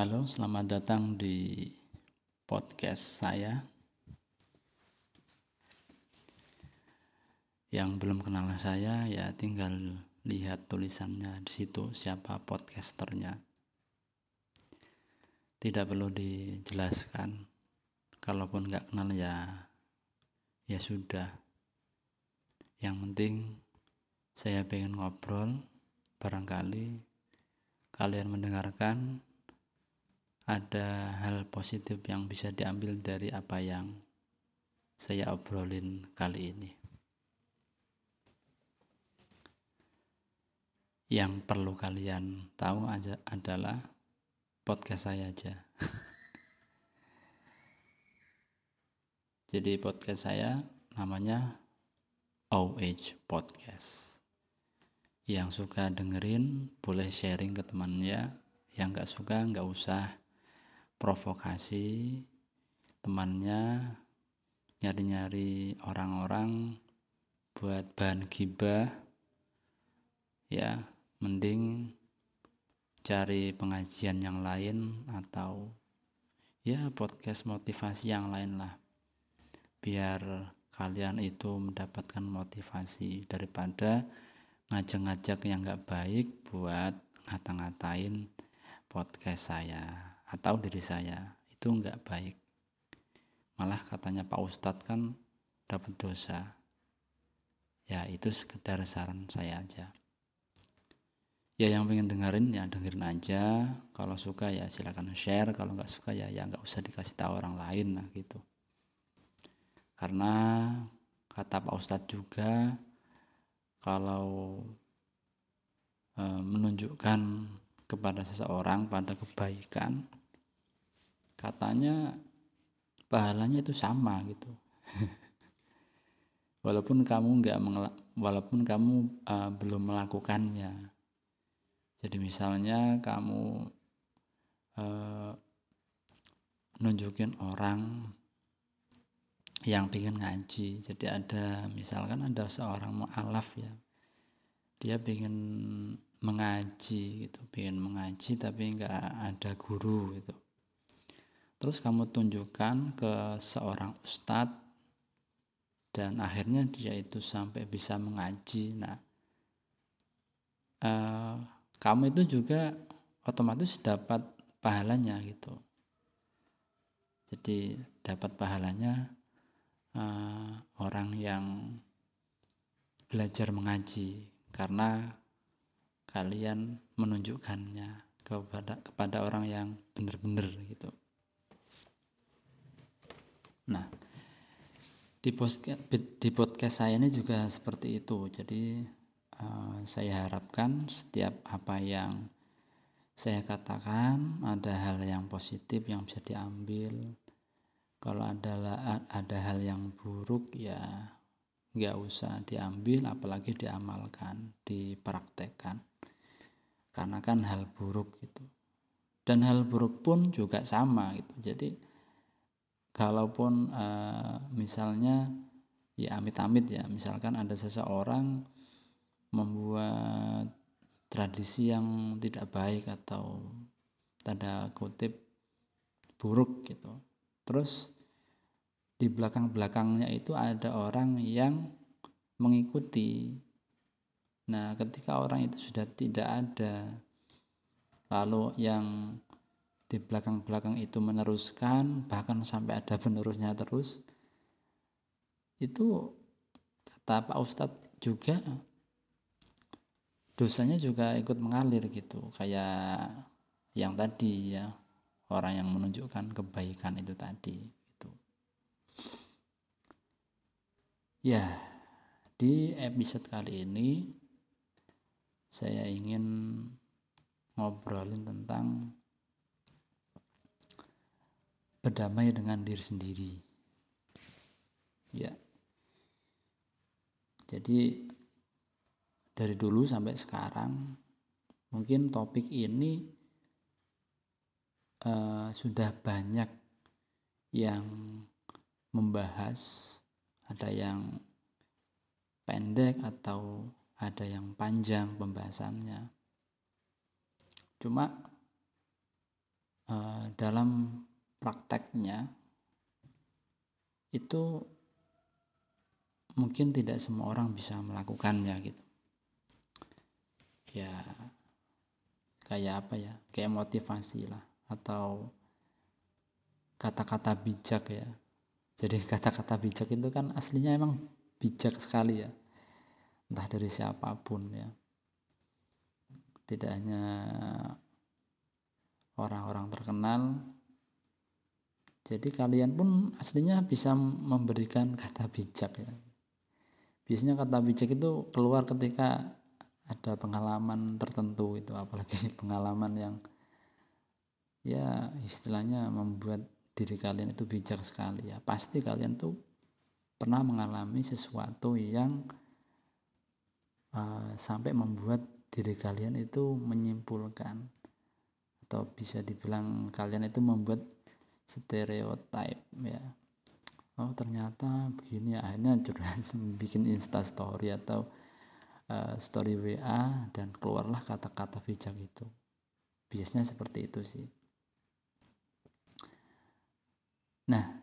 Halo, selamat datang di podcast saya. Yang belum kenal saya ya tinggal lihat tulisannya di situ siapa podcasternya. Tidak perlu dijelaskan. Kalaupun nggak kenal ya ya sudah. Yang penting saya pengen ngobrol barangkali kalian mendengarkan ada hal positif yang bisa diambil dari apa yang saya obrolin kali ini. Yang perlu kalian tahu aja adalah podcast saya aja. Jadi podcast saya namanya OH Podcast yang suka dengerin boleh sharing ke temannya yang nggak suka nggak usah provokasi temannya nyari-nyari orang-orang buat bahan gibah. Ya mending cari pengajian yang lain atau ya podcast motivasi yang lain lah. Biar kalian itu mendapatkan motivasi daripada ngajak-ngajak yang gak baik buat ngata-ngatain podcast saya atau diri saya. Itu nggak baik. Malah katanya Pak Ustadz kan dapat dosa. Ya itu sekedar saran saya aja. Ya yang pengen dengerin ya dengerin aja. Kalau suka ya silakan share. Kalau nggak suka ya ya nggak usah dikasih tahu orang lain lah gitu. Karena kata Pak Ustadz juga kalau e, menunjukkan kepada seseorang pada kebaikan katanya pahalanya itu sama gitu. Walaupun kamu nggak walaupun kamu uh, belum melakukannya. Jadi misalnya kamu uh, nunjukin orang yang ingin ngaji. Jadi ada misalkan ada seorang mu'alaf ya. Dia ingin mengaji gitu ingin mengaji tapi nggak ada guru gitu terus kamu tunjukkan ke seorang ustadz dan akhirnya dia itu sampai bisa mengaji nah uh, kamu itu juga otomatis dapat pahalanya gitu jadi dapat pahalanya uh, orang yang belajar mengaji karena kalian menunjukkannya kepada kepada orang yang benar-benar gitu. Nah, di podcast di podcast saya ini juga seperti itu. Jadi uh, saya harapkan setiap apa yang saya katakan ada hal yang positif yang bisa diambil. Kalau ada ada hal yang buruk ya nggak usah diambil apalagi diamalkan dipraktekkan. Karena kan hal buruk gitu. Dan hal buruk pun juga sama gitu. Jadi kalaupun uh, misalnya ya amit-amit ya misalkan ada seseorang membuat tradisi yang tidak baik atau tanda kutip buruk gitu Terus di belakang-belakangnya itu ada orang yang mengikuti. Nah, ketika orang itu sudah tidak ada, lalu yang di belakang-belakang itu meneruskan, bahkan sampai ada penerusnya terus, itu kata Pak Ustadz juga dosanya juga ikut mengalir gitu, kayak yang tadi ya orang yang menunjukkan kebaikan itu tadi itu ya di episode kali ini saya ingin ngobrolin tentang berdamai dengan diri sendiri. Ya. Jadi dari dulu sampai sekarang mungkin topik ini uh, sudah banyak yang membahas, ada yang pendek atau ada yang panjang pembahasannya. Cuma uh, dalam prakteknya itu mungkin tidak semua orang bisa melakukannya gitu. Ya kayak apa ya kayak motivasi lah atau kata-kata bijak ya. Jadi kata-kata bijak itu kan aslinya emang bijak sekali ya. Entah dari siapa pun ya. Tidak hanya orang-orang terkenal jadi kalian pun aslinya bisa memberikan kata bijak ya. Biasanya kata bijak itu keluar ketika ada pengalaman tertentu itu apalagi pengalaman yang ya istilahnya membuat diri kalian itu bijak sekali. Ya pasti kalian tuh pernah mengalami sesuatu yang uh, sampai membuat diri kalian itu menyimpulkan. Atau bisa dibilang kalian itu membuat stereotip ya. Oh ternyata begini ya akhirnya curhat bikin insta story atau uh, story WA dan keluarlah kata-kata bijak itu. Biasanya seperti itu sih. Nah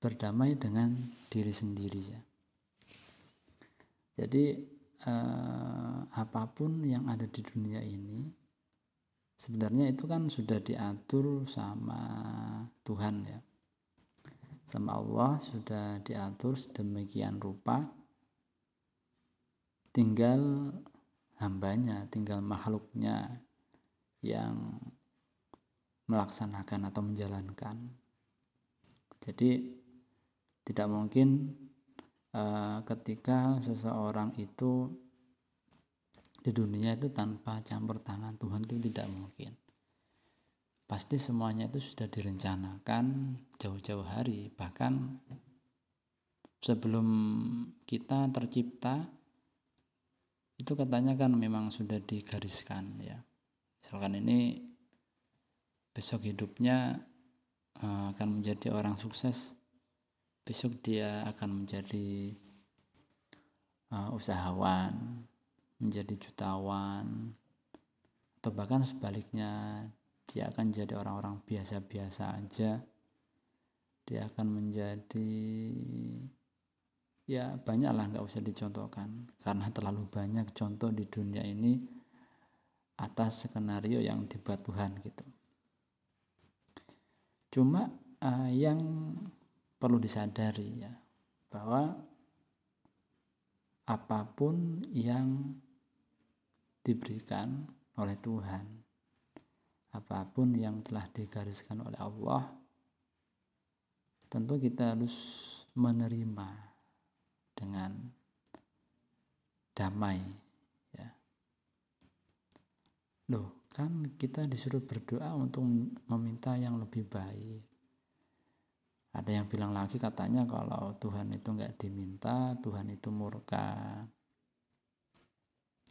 berdamai dengan diri sendiri ya. Jadi uh, apa pun yang ada di dunia ini sebenarnya itu kan sudah diatur sama Tuhan ya sama Allah sudah diatur sedemikian rupa tinggal hambanya, tinggal makhluknya yang melaksanakan atau menjalankan. Jadi tidak mungkin uh, ketika seseorang itu di dunia itu tanpa campur tangan Tuhan itu tidak mungkin. Pasti semuanya itu sudah direncanakan jauh-jauh hari, bahkan sebelum kita tercipta itu katanya kan memang sudah digariskan ya. Misalkan ini besok hidupnya uh, akan menjadi orang sukses. Besok dia akan menjadi uh, usahawan menjadi jutawan atau bahkan sebaliknya dia akan jadi orang-orang biasa-biasa aja. Dia akan menjadi ya banyak lah nggak usah dicontohkan. Karena terlalu banyak contoh di dunia ini atas skenario yang dibuat Tuhan gitu. Cuma uh, yang perlu disadari ya bahwa apa pun yang diberikan oleh Tuhan. Apa pun yang telah digariskan oleh Allah tentu kita harus menerima dengan damai ya. Loh kan kita disuruh berdoa untuk meminta yang lebih baik. Ada yang bilang lagi katanya kalau Tuhan itu nggak diminta Tuhan itu murka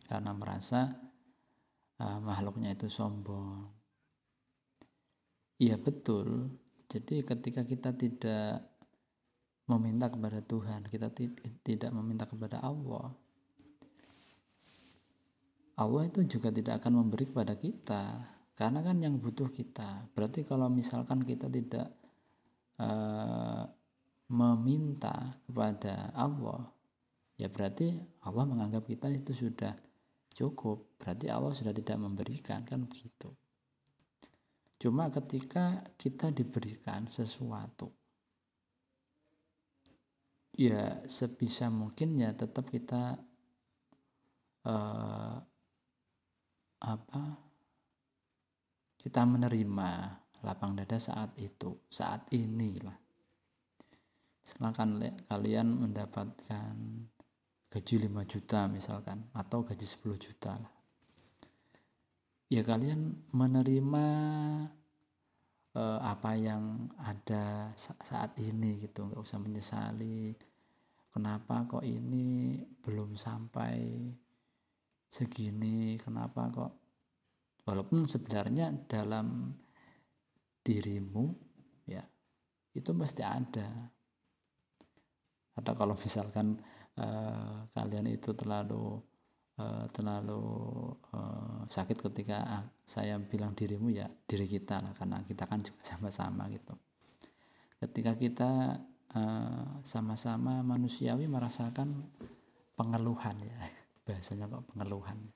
karena merasa uh, makhluknya itu sombong iya betul jadi ketika kita tidak meminta kepada Tuhan, kita tidak meminta kepada Allah. Allah itu juga tidak akan memberi kepada kita, karena kan yang butuh kita. Berarti kalau misalkan kita tidak uh, meminta kepada Allah, ya berarti Allah menganggap kita itu sudah cukup. Berarti Allah sudah tidak memberikan, kan begitu. Cuma ketika kita diberikan sesuatu ya sebisa mungkin ya tetap kita uh, apa kita menerima lapang dada saat itu saat inilah silakan kalian mendapatkan gaji 5 juta misalkan atau gaji 10 juta lah. Ya kalian menerima uh, apa yang ada saat ini gitu. Nggak usah menyesali kenapa kok ini belum sampai segini kenapa kok walaupun sebenarnya dalam dirimu ya itu pasti ada. Atau kalau misalkan uh, kalian itu terlalu uh, terlalu uh, sakit ketika saya bilang dirimu ya diri kita lah karena kita kan juga sama-sama gitu. Ketika kita sama-sama uh, manusiawi merasakan pengeluhan ya bahasanya kok pengeluhan.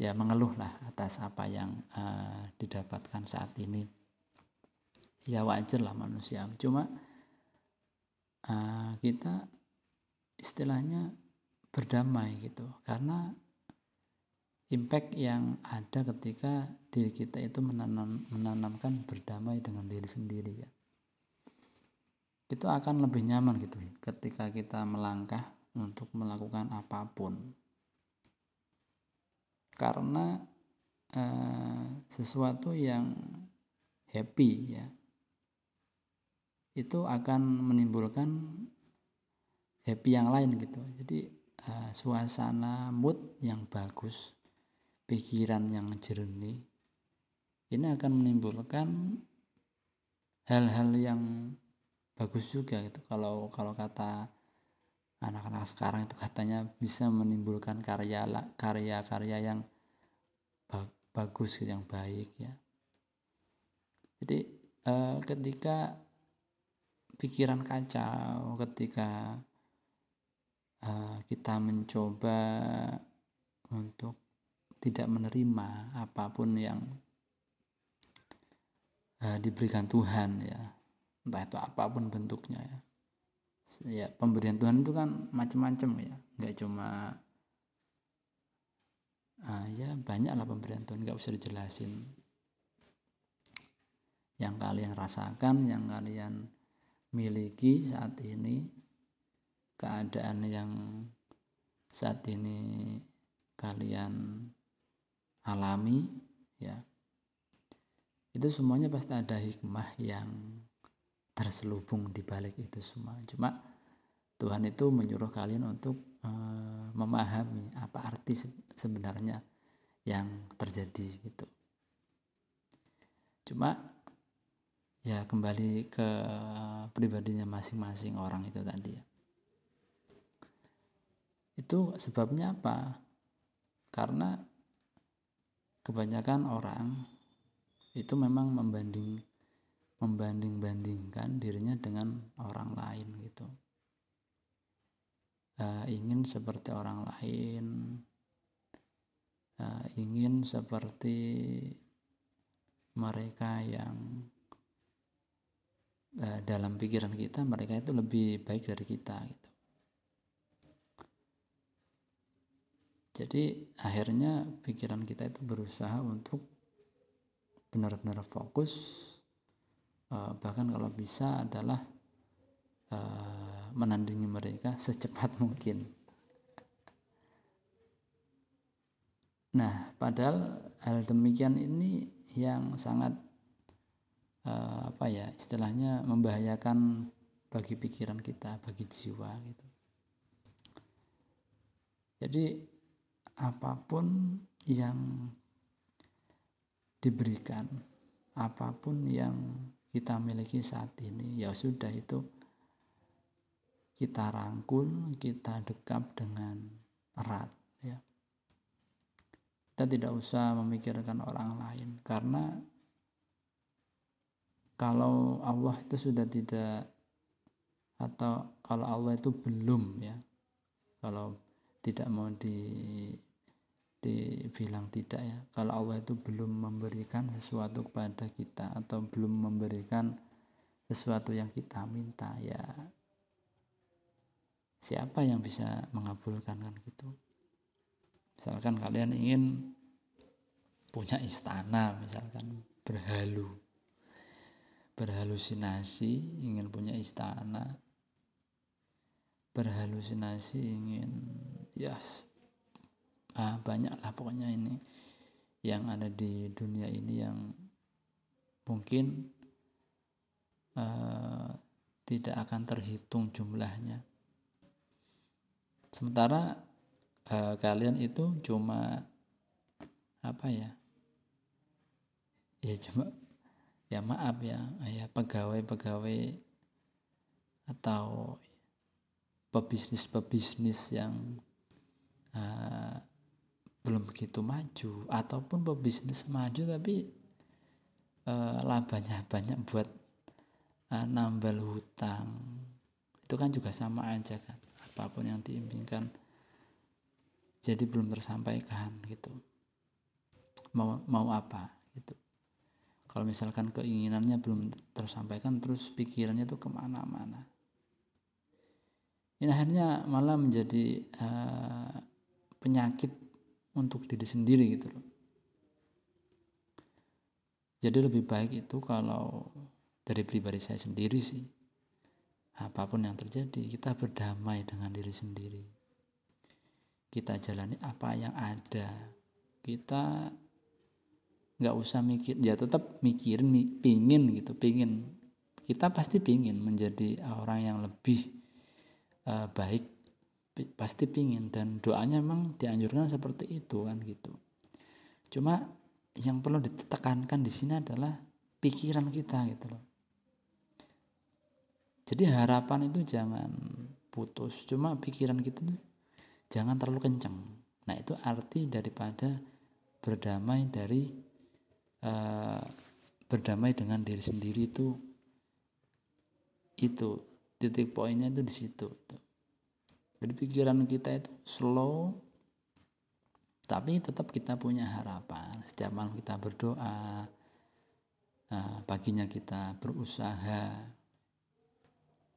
Ya mengeluhlah atas apa yang uh, didapatkan saat ini. Ya wajar lah manusia cuma uh, kita istilahnya berdamai gitu. Karena impact yang ada ketika diri kita itu menanam, menanamkan berdamai dengan diri sendiri ya. Itu akan lebih nyaman gitu ketika kita melangkah untuk melakukan apa pun. Karena uh, sesuatu yang happy ya itu akan menimbulkan happy yang lain gitu. Jadi uh, suasana mood yang bagus pikiran yang jernih ini akan menimbulkan hal-hal yang bagus juga gitu. Kalau kalau kata anak-anak sekarang itu katanya bisa menimbulkan karya karya-karya yang bagus yang baik ya. Jadi eh, ketika pikiran kacau ketika eh, kita mencoba untuk tidak menerima apa pun yang eh, diberikan Tuhan ya. Entah itu apa pun bentuknya ya. Ya pemberian Tuhan itu kan macam-macam ya. Nggak cuma uh, ya banyak lah pemberian Tuhan nggak usah dijelasin. Yang kalian rasakan yang kalian miliki saat ini keadaan yang saat ini kalian alami ya itu semuanya pasti ada hikmah yang terselubung di balik itu semua. Cuma Tuhan itu menyuruh kalian untuk uh, memahami apa arti sebenarnya yang terjadi gitu. Cuma ya kembali ke pribadinya masing-masing orang itu tadi ya. Itu sebabnya apa? Karena kebanyakan orang itu memang membanding membanding-bandingkan dirinya dengan orang lain gitu uh, ingin seperti orang lain uh, ingin seperti mereka yang uh, dalam pikiran kita mereka itu lebih baik dari kita gitu jadi akhirnya pikiran kita itu berusaha untuk benar-benar fokus Eh, bahkan kalau bisa adalah uh, menandingi mereka secepat mungkin. Nah, padahal hal demikian ini yang sangat uh, apa ya istilahnya membahayakan bagi pikiran kita, bagi jiwa gitu. Jadi apa pun yang diberikan, apa pun yang kita miliki saat ini ya sudah itu kita rangkul kita dekap dengan erat ya. Kita tidak usah memikirkan orang lain karena kalau Allah itu sudah tidak atau kalau Allah itu belum ya. Kalau tidak mau di dibilang tidak ya. Kalau Allah itu belum memberikan sesuatu kepada kita atau belum memberikan sesuatu yang kita minta ya siapa yang bisa mengabulkan kan gitu? Misalkan kalian ingin punya istana misalkan berhalu berhalusinasi ingin punya istana berhalusinasi ingin yes ah, banyak lah pokoknya ini yang ada di dunia ini yang mungkin uh, tidak akan terhitung jumlahnya. Sementara uh, kalian itu cuma apa ya ya cuma ya maaf ya ya pegawai-pegawai atau pebisnis-pebisnis yang uh, belum begitu maju ataupun pebisnis maju tapi uh, labanya banyak buat uh, nambal hutang. Itu kan juga sama aja kan apa pun yang diimpikan jadi belum tersampaikan gitu. Mau mau apa gitu. Kalau misalkan keinginannya belum tersampaikan terus pikirannya tuh ke mana-mana. Ini akhirnya malah menjadi uh, penyakit untuk diri sendiri gitu loh. Jadi lebih baik itu kalau dari pribadi saya sendiri sih, apa pun yang terjadi kita berdamai dengan diri sendiri. Kita jalani apa yang ada. Kita nggak usah mikir, ya tetap mikirin, pingin gitu, pingin. Kita pasti pingin menjadi orang yang lebih uh, baik pasti pingin. Dan doanya memang dianjurkan seperti itu kan gitu. Cuma yang perlu ditekankan di sini adalah pikiran kita gitu loh. Jadi harapan itu jangan putus. Cuma pikiran kita tuh jangan terlalu kencang nah itu arti daripada berdamai dari uh, berdamai dengan diri sendiri itu itu titik poinnya itu di situ itu jadi pikiran kita itu slow tapi tetap kita punya harapan. Setiap malam kita berdoa paginya kita berusaha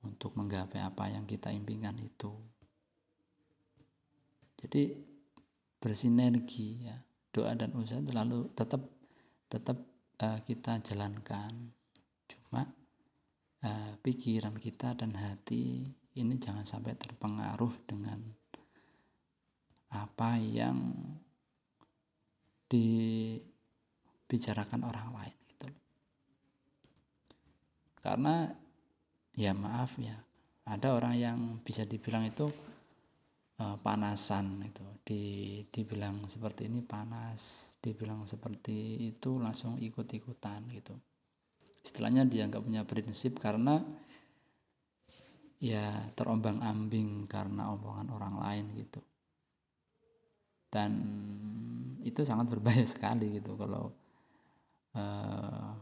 untuk menggapai apa yang kita impikan itu. Jadi bersinergi ya doa dan usaha terlalu tetap tetap uh, kita jalankan. Cuma uh, pikiran kita dan hati ini jangan sampai terpengaruh dengan apa yang dibicarakan orang lain gitu. Karena ya maaf ya ada orang yang bisa dibilang itu uh, panasan itu di dibilang seperti ini panas dibilang seperti itu langsung ikut-ikutan gitu. Istilahnya dia nggak punya prinsip karena ya terombang ambing karena omongan orang lain gitu. Dan itu sangat berbahaya sekali gitu kalau uh,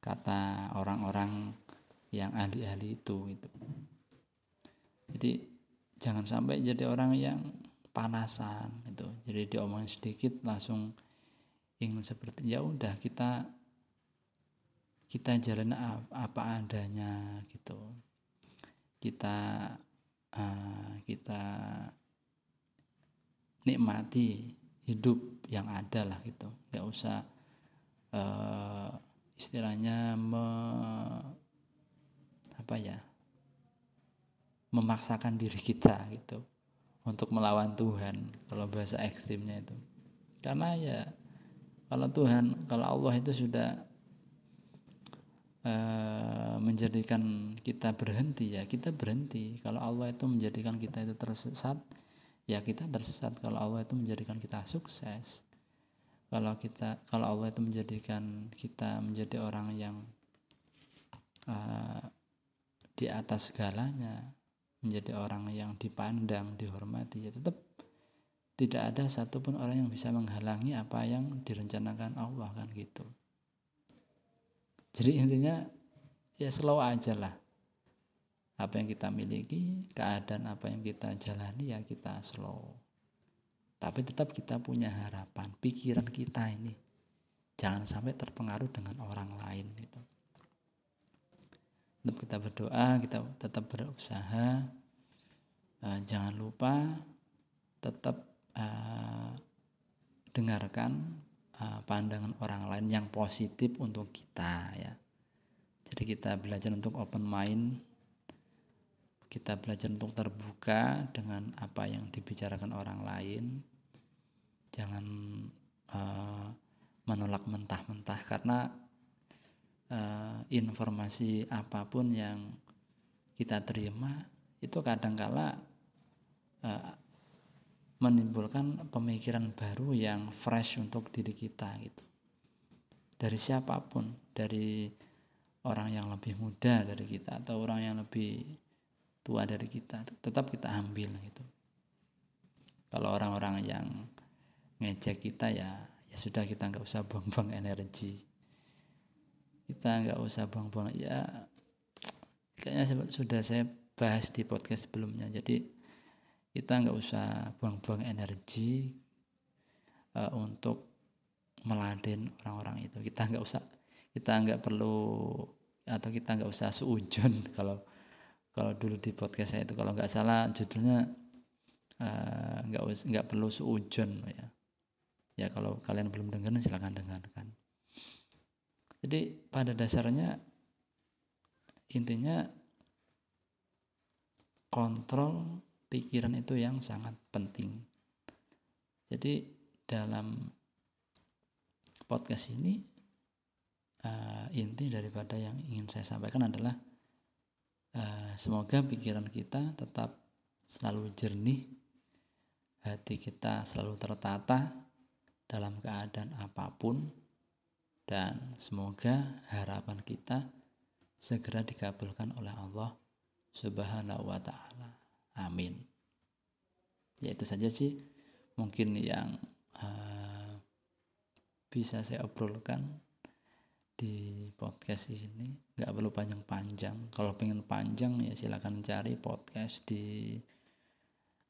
kata orang-orang yang ahli-ahli itu gitu. Jadi jangan sampai jadi orang yang panasan gitu. Jadi diomongin sedikit langsung ingin seperti ya udah kita kita jalan apa adanya gitu kita uh, kita nikmati hidup yang ada lah gitu. Nggak usah uh, istilahnya me, apa ya memaksakan diri kita gitu untuk melawan Tuhan kalau bahasa ekstrimnya itu. Karena ya kalau Tuhan kalau Allah itu sudah Eh, menjadikan kita berhenti ya kita berhenti. Kalau Allah itu menjadikan kita itu tersesat ya kita tersesat. Kalau Allah itu menjadikan kita sukses kalau kita kalau Allah itu menjadikan kita menjadi orang yang uh, di atas segalanya menjadi orang yang dipandang dihormati ya tetap tidak ada satupun orang yang bisa menghalangi apa yang direncanakan Allah kan gitu jadi intinya ya slow aja lah. Apa yang kita miliki keadaan apa yang kita jalani ya kita slow. Tapi tetap kita punya harapan pikiran kita ini. Jangan sampai terpengaruh dengan orang lain gitu. Tetap kita berdoa kita tetap berusaha. Uh, jangan lupa tetap uh, dengarkan pandangan orang lain yang positif untuk kita ya. Jadi kita belajar untuk open mind, kita belajar untuk terbuka dengan apa yang dibicarakan orang lain. Jangan uh, menolak mentah-mentah karena uh, informasi apa pun yang kita terima itu kadangkala uh, menimbulkan pemikiran baru yang fresh untuk diri kita gitu. Dari siapa pun dari orang yang lebih muda dari kita atau orang yang lebih tua dari kita tetap kita ambil gitu. Kalau orang-orang yang ngejek kita ya ya sudah kita nggak usah buang-buang energi. Kita nggak usah buang-buang ya kayaknya sudah saya bahas di podcast sebelumnya. Jadi kita nggak usah buang-buang energi uh, untuk meladen orang-orang itu. Kita nggak usah kita nggak perlu atau kita nggak usah seujun. Kalau kalau dulu di podcast saya itu kalau nggak salah judulnya uh, nggak nggak perlu seujun ya. Ya kalau kalian belum dengar silahkan dengarkan. Jadi pada dasarnya intinya kontrol pikiran itu yang sangat penting. Jadi dalam podcast ini uh, inti daripada yang ingin saya sampaikan adalah uh, semoga pikiran kita tetap selalu jernih, hati kita selalu tertata dalam keadaan apa pun dan semoga harapan kita segera dikabulkan oleh Allah Subhanahu wa taala. Amin. Ya itu saja sih mungkin yang uh, bisa saya obrolkan di podcast ini. Nggak perlu panjang-panjang. Kalau pengen panjang ya silakan cari podcast di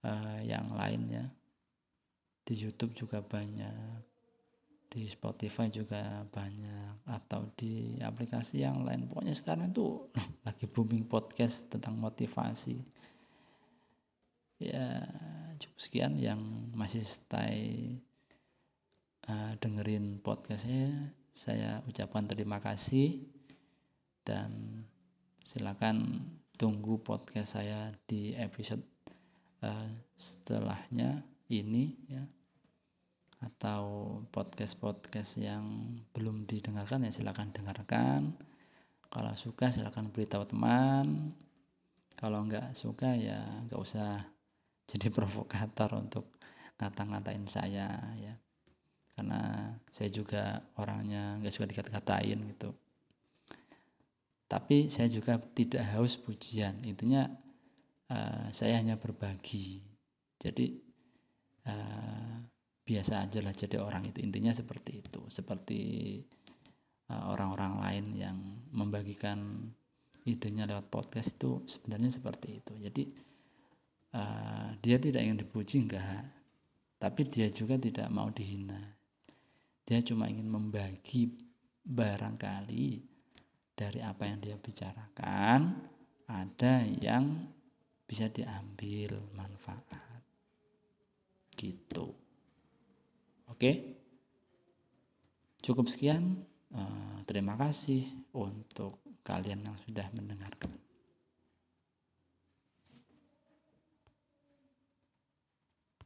uh, yang lain ya. Di YouTube juga banyak. Di Spotify juga banyak. Atau di aplikasi yang lain. Pokoknya sekarang itu lagi booming podcast tentang motivasi ya cukup sekian yang masih stay uh, dengerin podcastnya. Saya ucapkan terima kasih dan silakan tunggu podcast saya di episode uh, setelahnya ini ya. Atau podcast-podcast yang belum didengarkan ya silahkan dengarkan. Kalau suka silahkan beritahu teman. Kalau nggak suka ya nggak usah jadi provokator untuk ngata-ngatain saya ya. Karena saya juga orangnya nggak suka dikata-katain gitu. Tapi saya juga tidak haus pujian. Intinya uh, saya hanya berbagi. Jadi uh, biasa aja lah jadi orang itu. Intinya seperti itu. Seperti uh, orang-orang lain yang membagikan idenya lewat podcast itu sebenarnya seperti itu. Jadi uh, dia tidak ingin dipuji enggak. Tapi dia juga tidak mau dihina. Dia cuma ingin membagi barangkali dari apa yang dia bicarakan ada yang bisa diambil manfaat. Gitu. Oke, cukup sekian. Uh, terima kasih untuk kalian yang sudah mendengar.